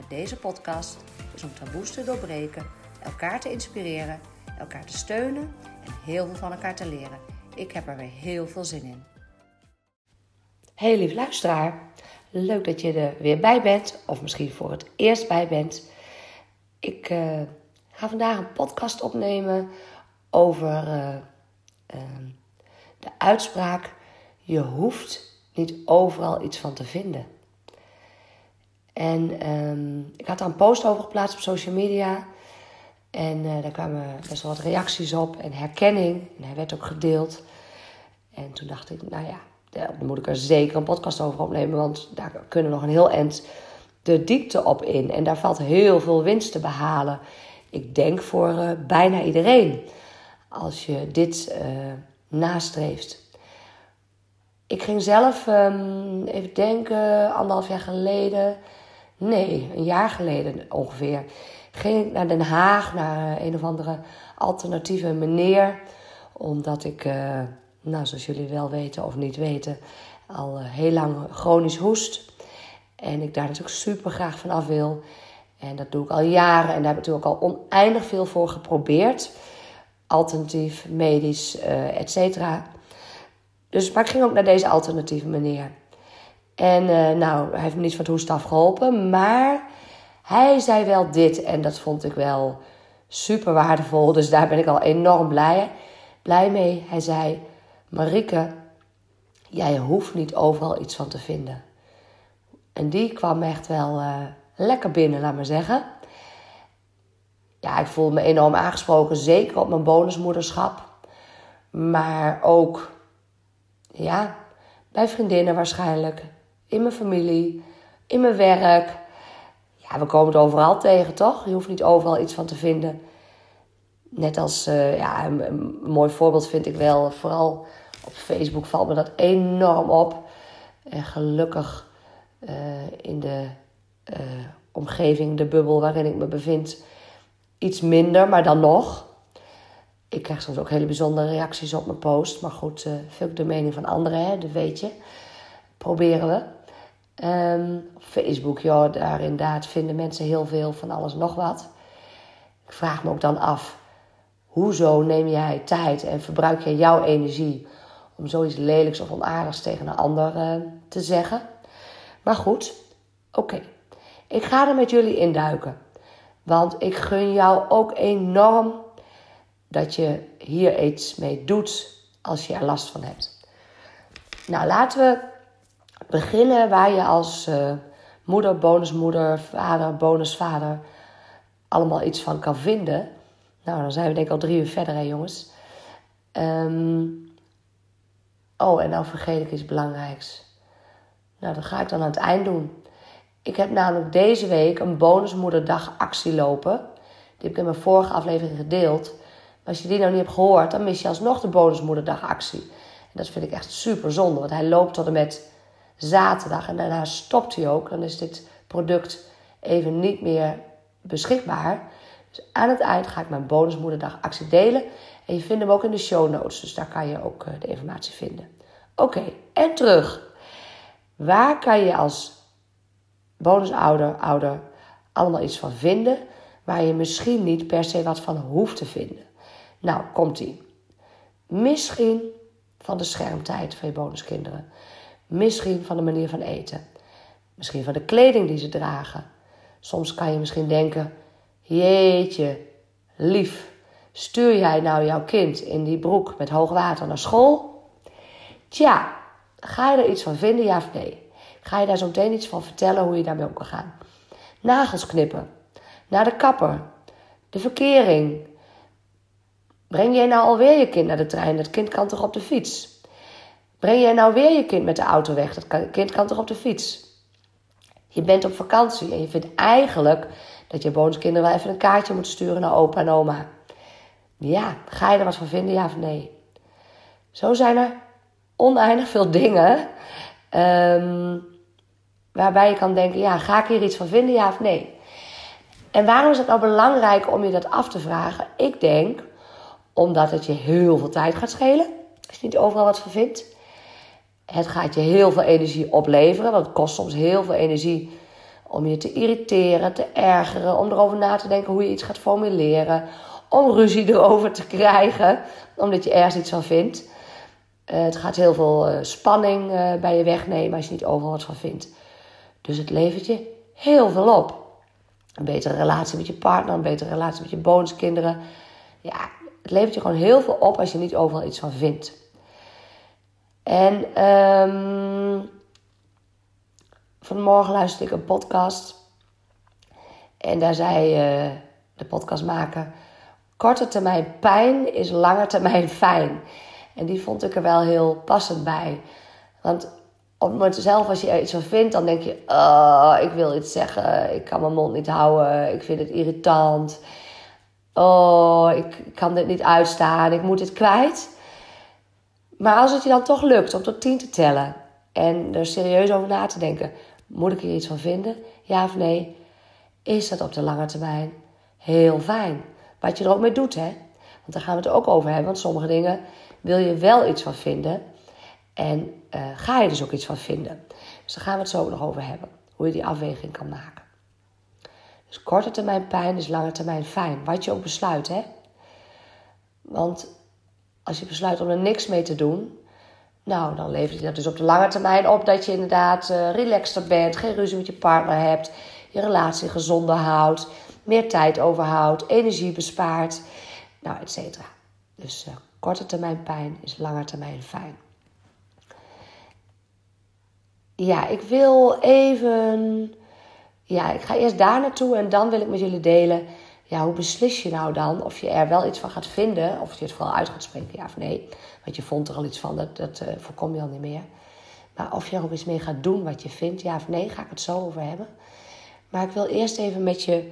met deze podcast is om taboes te doorbreken, elkaar te inspireren, elkaar te steunen en heel veel van elkaar te leren. Ik heb er weer heel veel zin in. Hey lief luisteraar, leuk dat je er weer bij bent, of misschien voor het eerst bij bent. Ik uh, ga vandaag een podcast opnemen over uh, uh, de uitspraak: je hoeft niet overal iets van te vinden. En um, ik had daar een post over geplaatst op social media. En uh, daar kwamen best wel wat reacties op en herkenning. En hij werd ook gedeeld. En toen dacht ik, nou ja, daar moet ik er zeker een podcast over opnemen. Want daar kunnen we nog een heel eind de diepte op in. En daar valt heel veel winst te behalen. Ik denk voor uh, bijna iedereen. Als je dit uh, nastreeft. Ik ging zelf, um, even denken, anderhalf jaar geleden, nee, een jaar geleden ongeveer, ging ik naar Den Haag, naar een of andere alternatieve meneer. Omdat ik, uh, nou, zoals jullie wel weten of niet weten, al uh, heel lang chronisch hoest. En ik daar natuurlijk super graag van af wil. En dat doe ik al jaren en daar heb ik natuurlijk al oneindig veel voor geprobeerd. Alternatief, medisch, uh, et cetera. Dus, maar ik ging ook naar deze alternatieve meneer. En uh, nou, hij heeft me niet van het hoest afgeholpen. Maar hij zei wel dit. En dat vond ik wel super waardevol. Dus daar ben ik al enorm blij, blij mee. Hij zei: Marike, jij hoeft niet overal iets van te vinden. En die kwam echt wel uh, lekker binnen, laat maar zeggen. Ja, ik voelde me enorm aangesproken. Zeker op mijn bonusmoederschap. Maar ook ja, bij vriendinnen waarschijnlijk. In mijn familie. In mijn werk. Ja, we komen het overal tegen, toch? Je hoeft niet overal iets van te vinden. Net als, uh, ja, een, mooi voorbeeld vind ik wel. Vooral op Facebook valt me dat enorm op. En gelukkig uh, in de uh, omgeving, de bubbel waarin ik me bevind, iets minder, maar dan nog ik krijg soms ook hele bijzondere reacties op mijn post. Maar goed, uh, veel de mening van anderen, hè, dat weet je. Proberen we. Op Facebook, ja, daar inderdaad vinden mensen heel veel van alles nog wat. Ik vraag me ook dan af, hoezo neem jij tijd en verbruik jij jouw energie om zoiets lelijks of onaardigs tegen een ander uh, te zeggen? Maar goed, oké. Ik ga er met jullie induiken. Want ik gun jou ook enorm dat je hier iets mee doet als je er last van hebt. Nou, laten we beginnen waar je als uh, moeder, bonusmoeder, vader, bonusvader allemaal iets van kan vinden. Nou, dan zijn we denk ik al drie uur verder, hè jongens. Um, oh, en nou vergeet ik iets belangrijks. Nou, dat ga ik dan aan het eind doen. Ik heb namelijk deze week een bonusmoederdag actie lopen. Die heb ik in mijn vorige aflevering gedeeld. Als je die nou niet hebt gehoord, dan mis je alsnog de bonusmoederdagactie. En dat vind ik echt super zonde, want hij loopt tot en met zaterdag en daarna stopt hij ook. Dan is dit product even niet meer beschikbaar. Dus aan het eind ga ik mijn bonusmoederdagactie delen. En je vindt hem ook in de show notes, dus daar kan je ook eh, de informatie vinden. Oké, en terug. Waar kan je als bonusouder, ouder, allemaal iets van vinden, waar je misschien niet per se wat van hoeft te vinden? Nou, komt-ie. Misschien van de schermtijd van je bonuskinderen. Misschien van de manier van eten. Misschien van de kleding die ze dragen. Soms kan je misschien denken: Jeetje, lief, stuur jij nou jouw kind in die broek met hoog water naar school? Tja, ga je er iets van vinden, ja of nee? Ga je daar zo meteen iets van vertellen hoe je daarmee om kan gaan? Nagels knippen, naar de kapper, de verkering, Breng jij nou alweer je kind naar de trein? Dat kind kan toch op de fiets? Breng jij nou weer je kind met de auto weg? Dat kind kan toch op de fiets? Je bent op vakantie en je vindt eigenlijk dat je bonuskinderen wel even een kaartje moeten sturen naar opa en oma. Ja, ga je er wat van vinden, ja of nee? Zo zijn er oneindig veel dingen ehm, waarbij je kan denken: ja, ga ik hier iets van vinden, ja of nee? En waarom is het nou belangrijk om je dat af te vragen? Ik denk omdat het je heel veel tijd gaat schelen als je niet overal wat van vindt. Het gaat je heel veel energie opleveren, want het kost soms heel veel energie om je te irriteren, te ergeren, om erover na te denken hoe je iets gaat formuleren, om ruzie erover te krijgen, omdat je ergens iets van vindt. Uh, het gaat heel veel uh, spanning uh, bij je wegnemen als je niet overal wat van vindt. Dus het levert je heel veel op. Een betere relatie met je partner, een betere relatie met je bonuskinderen. Ja, het levert je gewoon heel veel op als je niet overal iets van vindt. En um, vanmorgen luisterde ik een podcast. En daar zei uh, de podcastmaker: Korte termijn pijn is lange termijn fijn. En die vond ik er wel heel passend bij. Want op het moment zelf, als je er iets van vindt, dan denk je: Oh, ik wil iets zeggen. Ik kan mijn mond niet houden. Ik vind het irritant. Oh, ik kan dit niet uitstaan. Ik moet dit kwijt. Maar als het je dan toch lukt om tot tien te tellen en er serieus over na te denken: moet ik hier iets van vinden? Ja of nee? Is dat op de lange termijn heel fijn? Wat je er ook mee doet, hè? Want daar gaan we het ook over hebben. Want sommige dingen wil je wel iets van vinden. En uh, ga je dus ook iets van vinden. Dus daar gaan we het zo nog over hebben. Hoe je die afweging kan maken. Dus korte termijn pijn is lange termijn fijn. Wat je ook besluit, hè? Want als je besluit om er niks mee te doen, nou, dan levert je dat dus op de lange termijn op dat je inderdaad uh, relaxter bent, geen ruzie met je partner hebt, je relatie gezonder houdt, meer tijd overhoudt, energie bespaart, nou, et cetera. Dus uh, korte termijn pijn is lange termijn fijn. Ja, ik wil even. Ja, ik ga eerst daar naartoe en dan wil ik met jullie delen ja, hoe beslis je nou dan of je er wel iets van gaat vinden, of je het vooral uit gaat spreken, ja of nee. Want je vond er al iets van, dat, dat uh, voorkom je al niet meer. Maar of je er ook iets mee gaat doen wat je vindt, ja of nee, ga ik het zo over hebben. Maar ik wil eerst even met je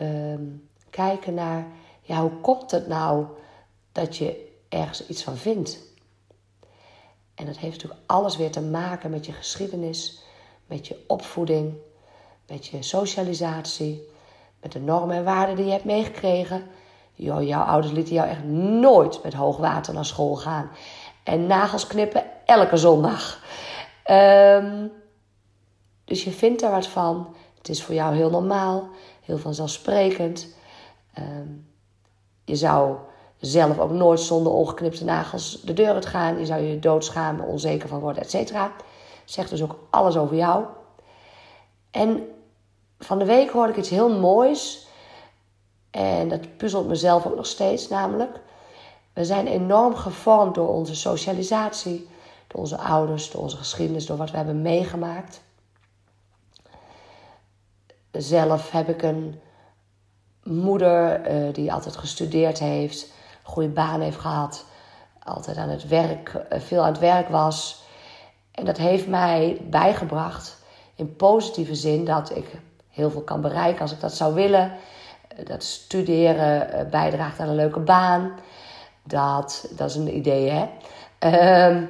uh, kijken naar, ja, hoe komt het nou dat je ergens iets van vindt? En dat heeft natuurlijk alles weer te maken met je geschiedenis, met je opvoeding, met je socialisatie met de normen en waarden die je hebt meegekregen. Jouw ouders lieten jou echt nooit met hoog water naar school gaan. En nagels knippen elke zondag. Um, dus je vindt er wat van. Het is voor jou heel normaal, heel vanzelfsprekend. Um, je zou zelf ook nooit zonder ongeknipte nagels de deur uit gaan. Je zou je doodschamen, onzeker van worden, et cetera. Zegt dus ook alles over jou. En van de week hoorde ik iets heel moois. En dat puzzelt mezelf ook nog steeds, namelijk. We zijn enorm gevormd door onze socialisatie, door onze ouders, door onze geschiedenis, door wat we hebben meegemaakt. Zelf heb ik een moeder uh, die altijd gestudeerd heeft, een goede baan heeft gehad, altijd aan het werk, uh, veel aan het werk was. En dat heeft mij bijgebracht in positieve zin dat ik heel veel kan bereiken als ik dat zou willen. Dat studeren eh, bijdraagt aan een leuke baan. Dat, dat is een idee, hè. Ehm,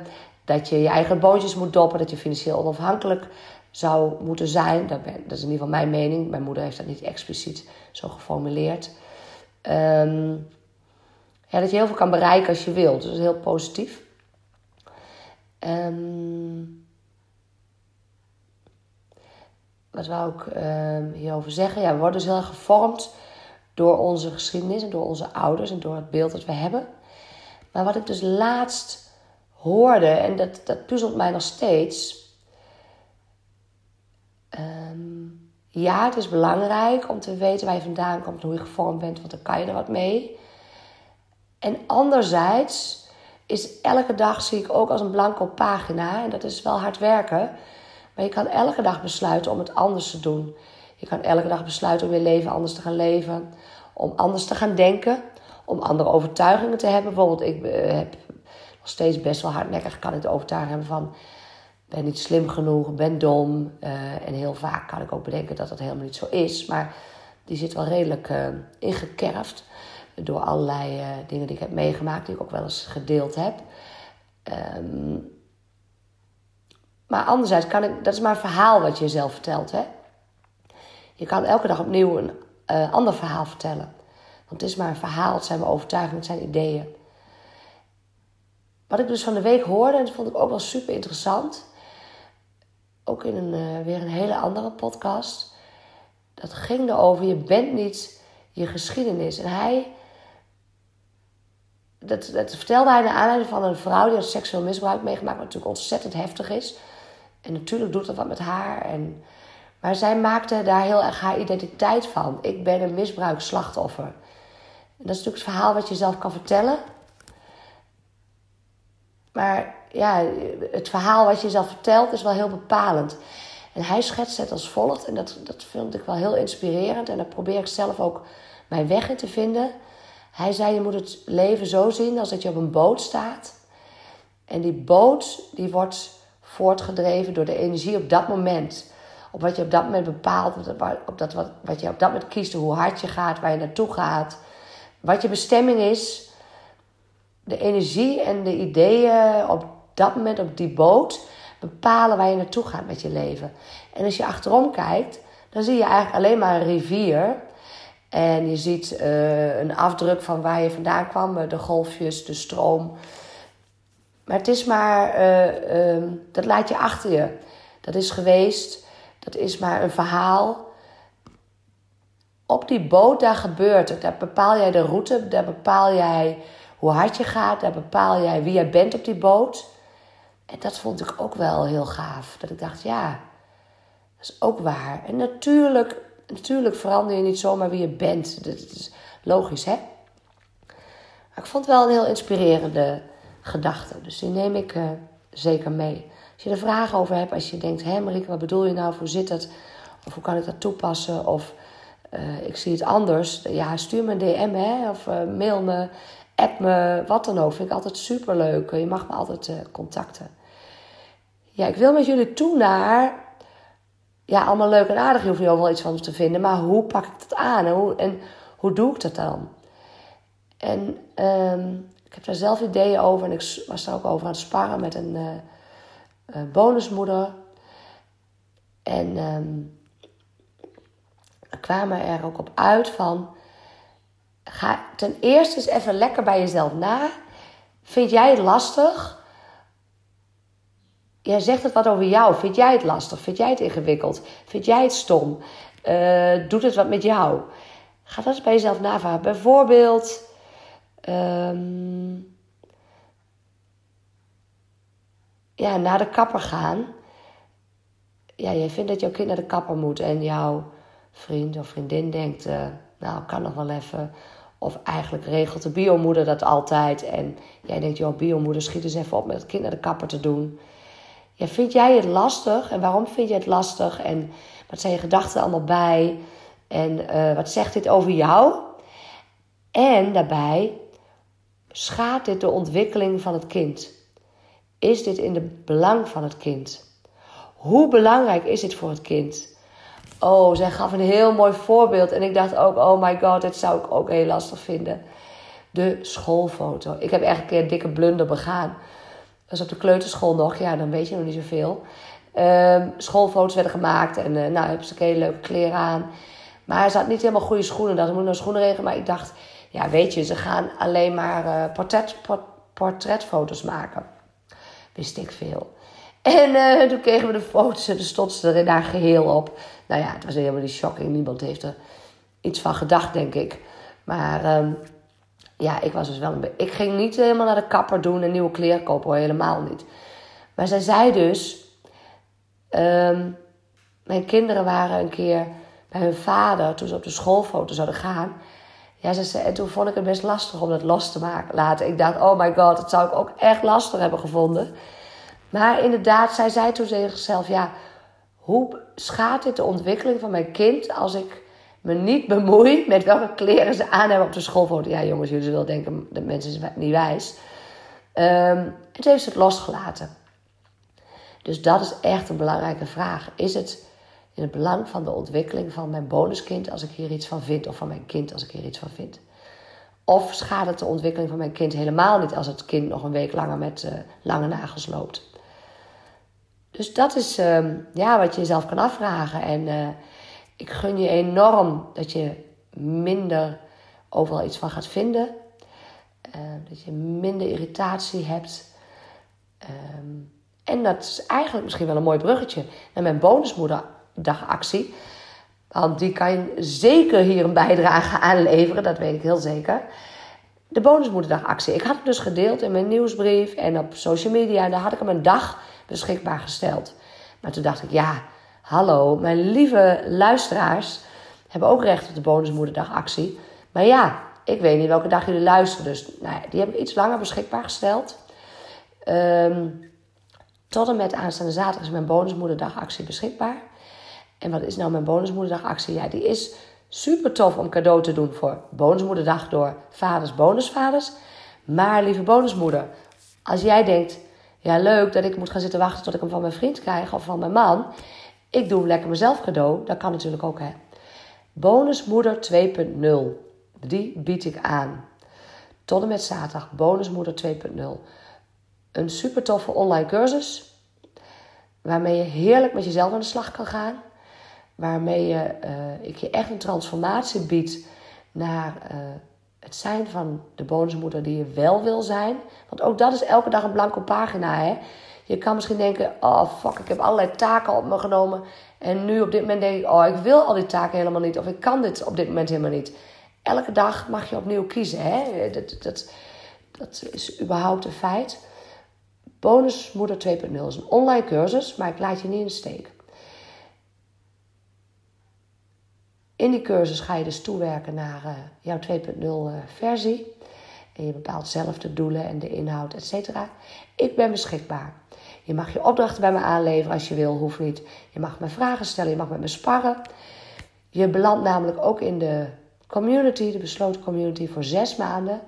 dat je je eigen boontjes moet doppen. Dat je financieel onafhankelijk zou moeten zijn. Dat, ben, dat is in ieder geval mijn mening. Mijn moeder heeft dat niet expliciet zo geformuleerd. Ehm, ja, dat je heel veel kan bereiken als je wilt. Dus dat is heel positief. Um, wat wou ik uh, hierover zeggen? Ja, we worden dus heel gevormd door onze geschiedenis en door onze ouders en door het beeld dat we hebben. Maar wat ik dus laatst hoorde, en dat, dat puzzelt mij nog steeds. Ehm, ja, het is belangrijk om te weten waar je vandaan komt en hoe je gevormd bent, want dan kan je er wat mee. En anderzijds is elke dag, zie ik ook als een blanco pagina, en dat is wel hard werken. Maar je kan elke dag besluiten om het anders te doen. Je kan elke dag besluiten om je leven anders te gaan leven. Om anders te gaan denken. Om andere overtuigingen te hebben. Bijvoorbeeld, ik eh, heb nog steeds best wel hardnekkig kan ik de overtuiging hebben van... ben niet slim genoeg, ben dom. Eh, en heel vaak kan ik ook bedenken dat dat helemaal niet zo is. Maar die zit wel redelijk uh, ingekerfd door allerlei dingen die ik heb meegemaakt, die ik ook wel eens gedeeld heb. Ehm, maar anderzijds kan ik, dat is maar een verhaal wat je jezelf vertelt. Hè? Je kan elke dag opnieuw een ander verhaal vertellen. Want het is maar een verhaal, het zijn mijn overtuigingen, het zijn ideeën. Wat ik dus van de week hoorde, en dat vond ik ook wel super interessant. Ook in een, uh, weer een hele andere podcast. Dat ging erover, je bent niet je geschiedenis. En hij, dat, dat vertelde hij naar aanleiding van een vrouw die had seksueel misbruik meegemaakt. Wat natuurlijk ontzettend heftig is. En natuurlijk doet dat wat met haar. En, maar zij maakte daar heel erg haar identiteit van. Ik ben een misbruiksslachtoffer. En dat is natuurlijk het verhaal wat je zelf kan vertellen. Maar ja, het verhaal wat je zelf vertelt is wel heel bepalend. En hij schetst het als volgt. En dat, dat vind ik wel heel inspirerend. En daar probeer ik zelf ook mijn weg in te vinden. Hij zei, je moet het leven zo zien als dat je op een boot staat. En die boot die wordt voortgedreven door de energie op dat moment. Op wat je op dat moment bepaalt. Op dat, wat, wat je op dat moment kiest. Hoe hard je gaat, waar je naartoe gaat. Wat je bestemming is de energie en de ideeën op dat moment op die boot bepalen waar je naartoe gaat met je leven. En als je achterom kijkt, dan zie je eigenlijk alleen maar een rivier. En je ziet uh, een afdruk van waar je vandaan kwam, de golfjes, de stroom. Maar het is maar, uh, uh, dat laat je achter je. Dat is geweest, dat is maar een verhaal. Op die boot, daar gebeurt het. Daar bepaal jij de route, daar bepaal jij hoe hard je gaat, daar bepaal jij wie jij bent op die boot. En dat vond ik ook wel heel gaaf. Dat ik dacht, ja, dat is ook waar. En natuurlijk, natuurlijk verander je niet zomaar wie je bent. Dat is logisch, hè? Maar ik vond het wel een heel inspirerende gedachte. Dus die neem ik uh, zeker mee. Als je er vragen over hebt, als je denkt... hé Marieke, wat bedoel je nou? Hoe zit het? Of hoe kan ik dat toepassen? Of uh, ik zie het anders. Ja, stuur me een DM, hè? Of uh, mail me app me, wat dan ook. Vind ik altijd super leuk. Je mag me altijd contacten. Ja, ik wil met jullie toe naar. Ja, allemaal leuk en aardig. Je hoeft je overal iets van te vinden. Maar hoe pak ik dat aan? En hoe, en hoe doe ik dat dan? En um, ik heb daar zelf ideeën over. En ik was daar ook over aan het sparren met een uh, bonusmoeder. En um, we kwamen er ook op uit van ga ten eerste eens even lekker bij jezelf na. Vind jij het lastig? Jij zegt het wat over jou. Vind jij het lastig? Vind jij het ingewikkeld? Vind jij het stom? Uh, doet het wat met jou? Ga dat eens bij jezelf navragen. Bijvoorbeeld. Um, ja, naar de kapper gaan. Ja, jij vindt dat jouw kind naar de kapper moet en jouw vriend of vriendin denkt, uh, nou, kan nog wel even. Of eigenlijk regelt de biomoeder dat altijd. En jij denkt, joh, biomoeder, schiet eens even op met het kind naar de kapper te doen. Ja, vind jij het lastig? En waarom vind je het lastig? En wat zijn je gedachten allemaal bij? En uh, wat zegt dit over jou? En daarbij, schaadt dit de ontwikkeling van het kind? Is dit in het belang van het kind? Hoe belangrijk is dit voor het kind? Oh, zij gaf een heel mooi voorbeeld. En ik dacht ook, oh my god, dit zou ik ook heel lastig vinden. De schoolfoto. Ik heb echt een keer een dikke blunder begaan. Dat was op de kleuterschool nog. Ja, dan weet je nog niet zoveel. Um, schoolfoto's werden gemaakt. En uh, nou, hebben ze hele leuke kleren aan. Maar hij zat niet helemaal goede schoenen. Dat moet nog schoenen regelen. Maar ik dacht, ja, weet je, ze gaan alleen maar uh, portret, port, portretfoto's maken. Wist ik veel. En uh, toen kregen we de foto's en de stond ze er in haar geheel op. Nou ja, het was helemaal niet shocking. Niemand heeft er iets van gedacht, denk ik. Maar um, ja, ik was dus wel een. Ik ging niet helemaal naar de kapper doen en nieuwe kleren kopen, hoor. Helemaal niet. Maar zij zei dus... Um, mijn kinderen waren een keer bij hun vader... toen ze op de schoolfoto zouden gaan... Ja, ze zei, en toen vond ik het best lastig om dat los te maken, laten. Ik dacht, oh my god, dat zou ik ook echt lastig hebben gevonden. Maar inderdaad, zij zei toen tegen zichzelf: ja, hoe schaadt dit de ontwikkeling van mijn kind als ik me niet bemoei met welke kleren ze aan hebben op de schoolfoto? Ja, jongens, jullie zullen denken: de mensen zijn niet wijs. Um, en toen heeft ze het losgelaten. Dus dat is echt een belangrijke vraag. Is het in het belang van de ontwikkeling van mijn bonuskind als ik hier iets van vind, of van mijn kind als ik hier iets van vind? Of schaadt het de ontwikkeling van mijn kind helemaal niet als het kind nog een week langer met uh, lange nagels loopt? Dus dat is uh, ja, wat je jezelf kan afvragen. En uh, ik gun je enorm dat je minder overal iets van gaat vinden. Uh, dat je minder irritatie hebt. Um, en dat is eigenlijk misschien wel een mooi bruggetje naar mijn bonusmoederdagactie. Want die kan je zeker hier een bijdrage aan leveren, dat weet ik heel zeker. De bonusmoederdagactie. Ik had hem dus gedeeld in mijn nieuwsbrief en op social media. En daar had ik hem een dag beschikbaar gesteld. Maar toen dacht ik, ja, hallo, mijn lieve luisteraars hebben ook recht op de bonusmoederdagactie. Maar ja, ik weet niet welke dag jullie luisteren. Dus nou ja, die heb ik iets langer beschikbaar gesteld. Um, tot en met aanstaande zaterdag is mijn bonusmoederdagactie beschikbaar. En wat is nou mijn bonusmoederdagactie? Ja, die is super tof om cadeau te doen voor bonusmoederdag door vaders, bonusvaders. Maar lieve bonusmoeder, als jij denkt, ja leuk dat ik moet gaan zitten wachten tot ik hem van mijn vriend krijg of van mijn man. Ik doe lekker mezelf cadeau, dat kan natuurlijk ook hè. Bonusmoeder 2.0, die bied ik aan. Tot en met zaterdag, bonusmoeder 2.0 een super toffe online cursus. Waarmee je heerlijk met jezelf aan de slag kan gaan. Waarmee je, uh, ik je echt een transformatie biedt naar uh, het zijn van de bonusmoeder die je wel wil zijn. Want ook dat is elke dag een blanco pagina. Hè? Je kan misschien denken: oh fuck, ik heb allerlei taken op me genomen. En nu op dit moment denk ik: oh, ik wil al die taken helemaal niet. Of ik kan dit op dit moment helemaal niet. Elke dag mag je opnieuw kiezen. Hè? Dat, dat, dat is überhaupt een feit. Bonusmoeder 2.0 is een online cursus, maar ik laat je niet in steek. In die cursus ga je dus toewerken naar uh, jouw 2.0 uh, eh, versie. En je bepaalt zelf de doelen en de inhoud, etc. Ik ben beschikbaar. Je mag je opdrachten bij me aanleveren als je wil, hoeft niet. Je mag me vragen stellen, je mag met me sparren. Je belandt namelijk ook in de community, de besloten community, voor zes maanden.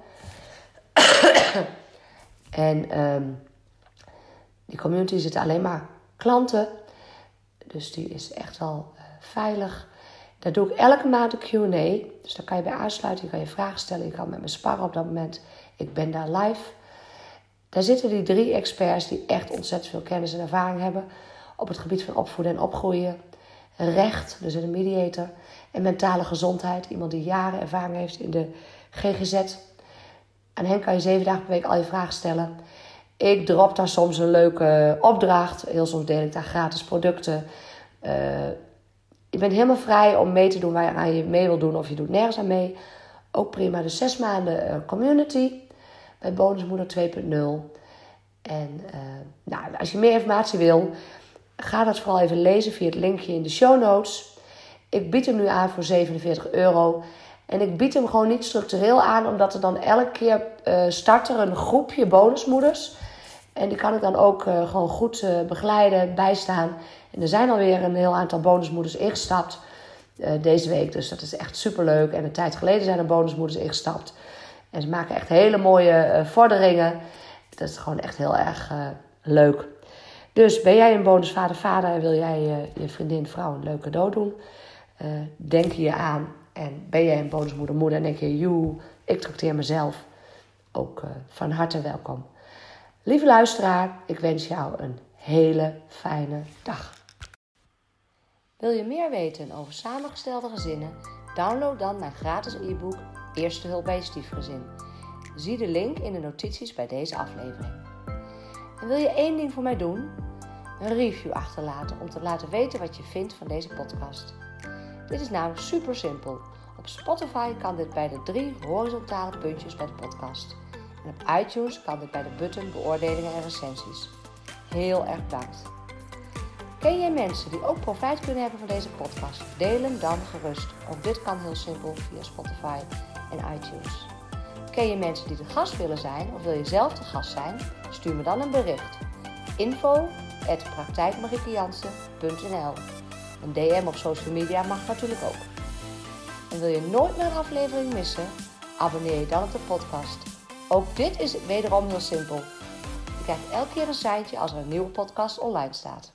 en um, die community zit alleen maar klanten. Dus die is echt wel uh, veilig. Daar doe ik elke maand een QA. Dus daar kan je bij aansluiten. Je kan je vragen stellen. Je kan met me sparren op dat moment. Ik ben daar live. Daar zitten die drie experts die echt ontzettend veel kennis en ervaring hebben. Op het gebied van opvoeden en opgroeien. Recht, dus een mediator. En mentale gezondheid. Iemand die jaren ervaring heeft in de GGZ. Aan hen kan je zeven dagen per week al je vragen stellen. Ik drop daar soms een leuke opdracht. Heel soms deel ik daar gratis producten. Uh, je bent helemaal vrij om mee te doen waar je mee wil doen of je doet nergens aan mee. Ook prima. De zes maanden uh, community bij Bonusmoeder 2.0. En uh, nou, als je meer informatie wil, ga dat vooral even lezen via het linkje in de show notes. Ik bied hem nu aan voor 47 euro. En ik bied hem gewoon niet structureel aan, omdat er dan elke keer uh, start er een groepje bonusmoeders. En die kan ik dan ook uh, gewoon goed uh, begeleiden, bijstaan. En er zijn alweer een heel aantal bonusmoeders ingestapt uh, deze week. Dus dat is echt super leuk. En een tijd geleden zijn er bonusmoeders ingestapt. En ze maken echt hele mooie vorderingen. Dat is gewoon echt heel erg leuk. Dus ben jij een bonusvader, vader en wil jij je vriendin, vrouw een leuk cadeau doen? denk je aan. En ben jij een bonusmoeder, moeder en denk je, joe, ik trakteer mezelf. Ook van harte welkom. Lieve luisteraar, ik wens jou een hele fijne dag. Wil je meer weten over samengestelde gezinnen? Download dan mijn gratis e-book Eerste hulp bij je stiefgezin. Zie de link in de notities bij deze aflevering. En wil je één ding voor mij doen? Een review achterlaten om te laten weten wat je vindt van deze podcast. Dit is namelijk super simpel. Op Spotify kan dit bij de drie horizontale puntjes bij de podcast. En op iTunes kan dit bij de button beoordelingen en recensies. Heel erg bedankt. Ken jij mensen die ook profijt kunnen hebben van deze podcast? Deel hem dan gerust. Ook dit kan heel simpel via Spotify en iTunes. Ken je mensen die de gast willen zijn of wil je zelf de gast zijn? Stuur me dan een bericht. Info Een DM op social media mag natuurlijk ook. En wil je nooit meer een aflevering missen? Abonneer je dan op de podcast. Ook dit is wederom heel simpel. Ik krijgt elke keer een seintje als er een nieuwe podcast online staat.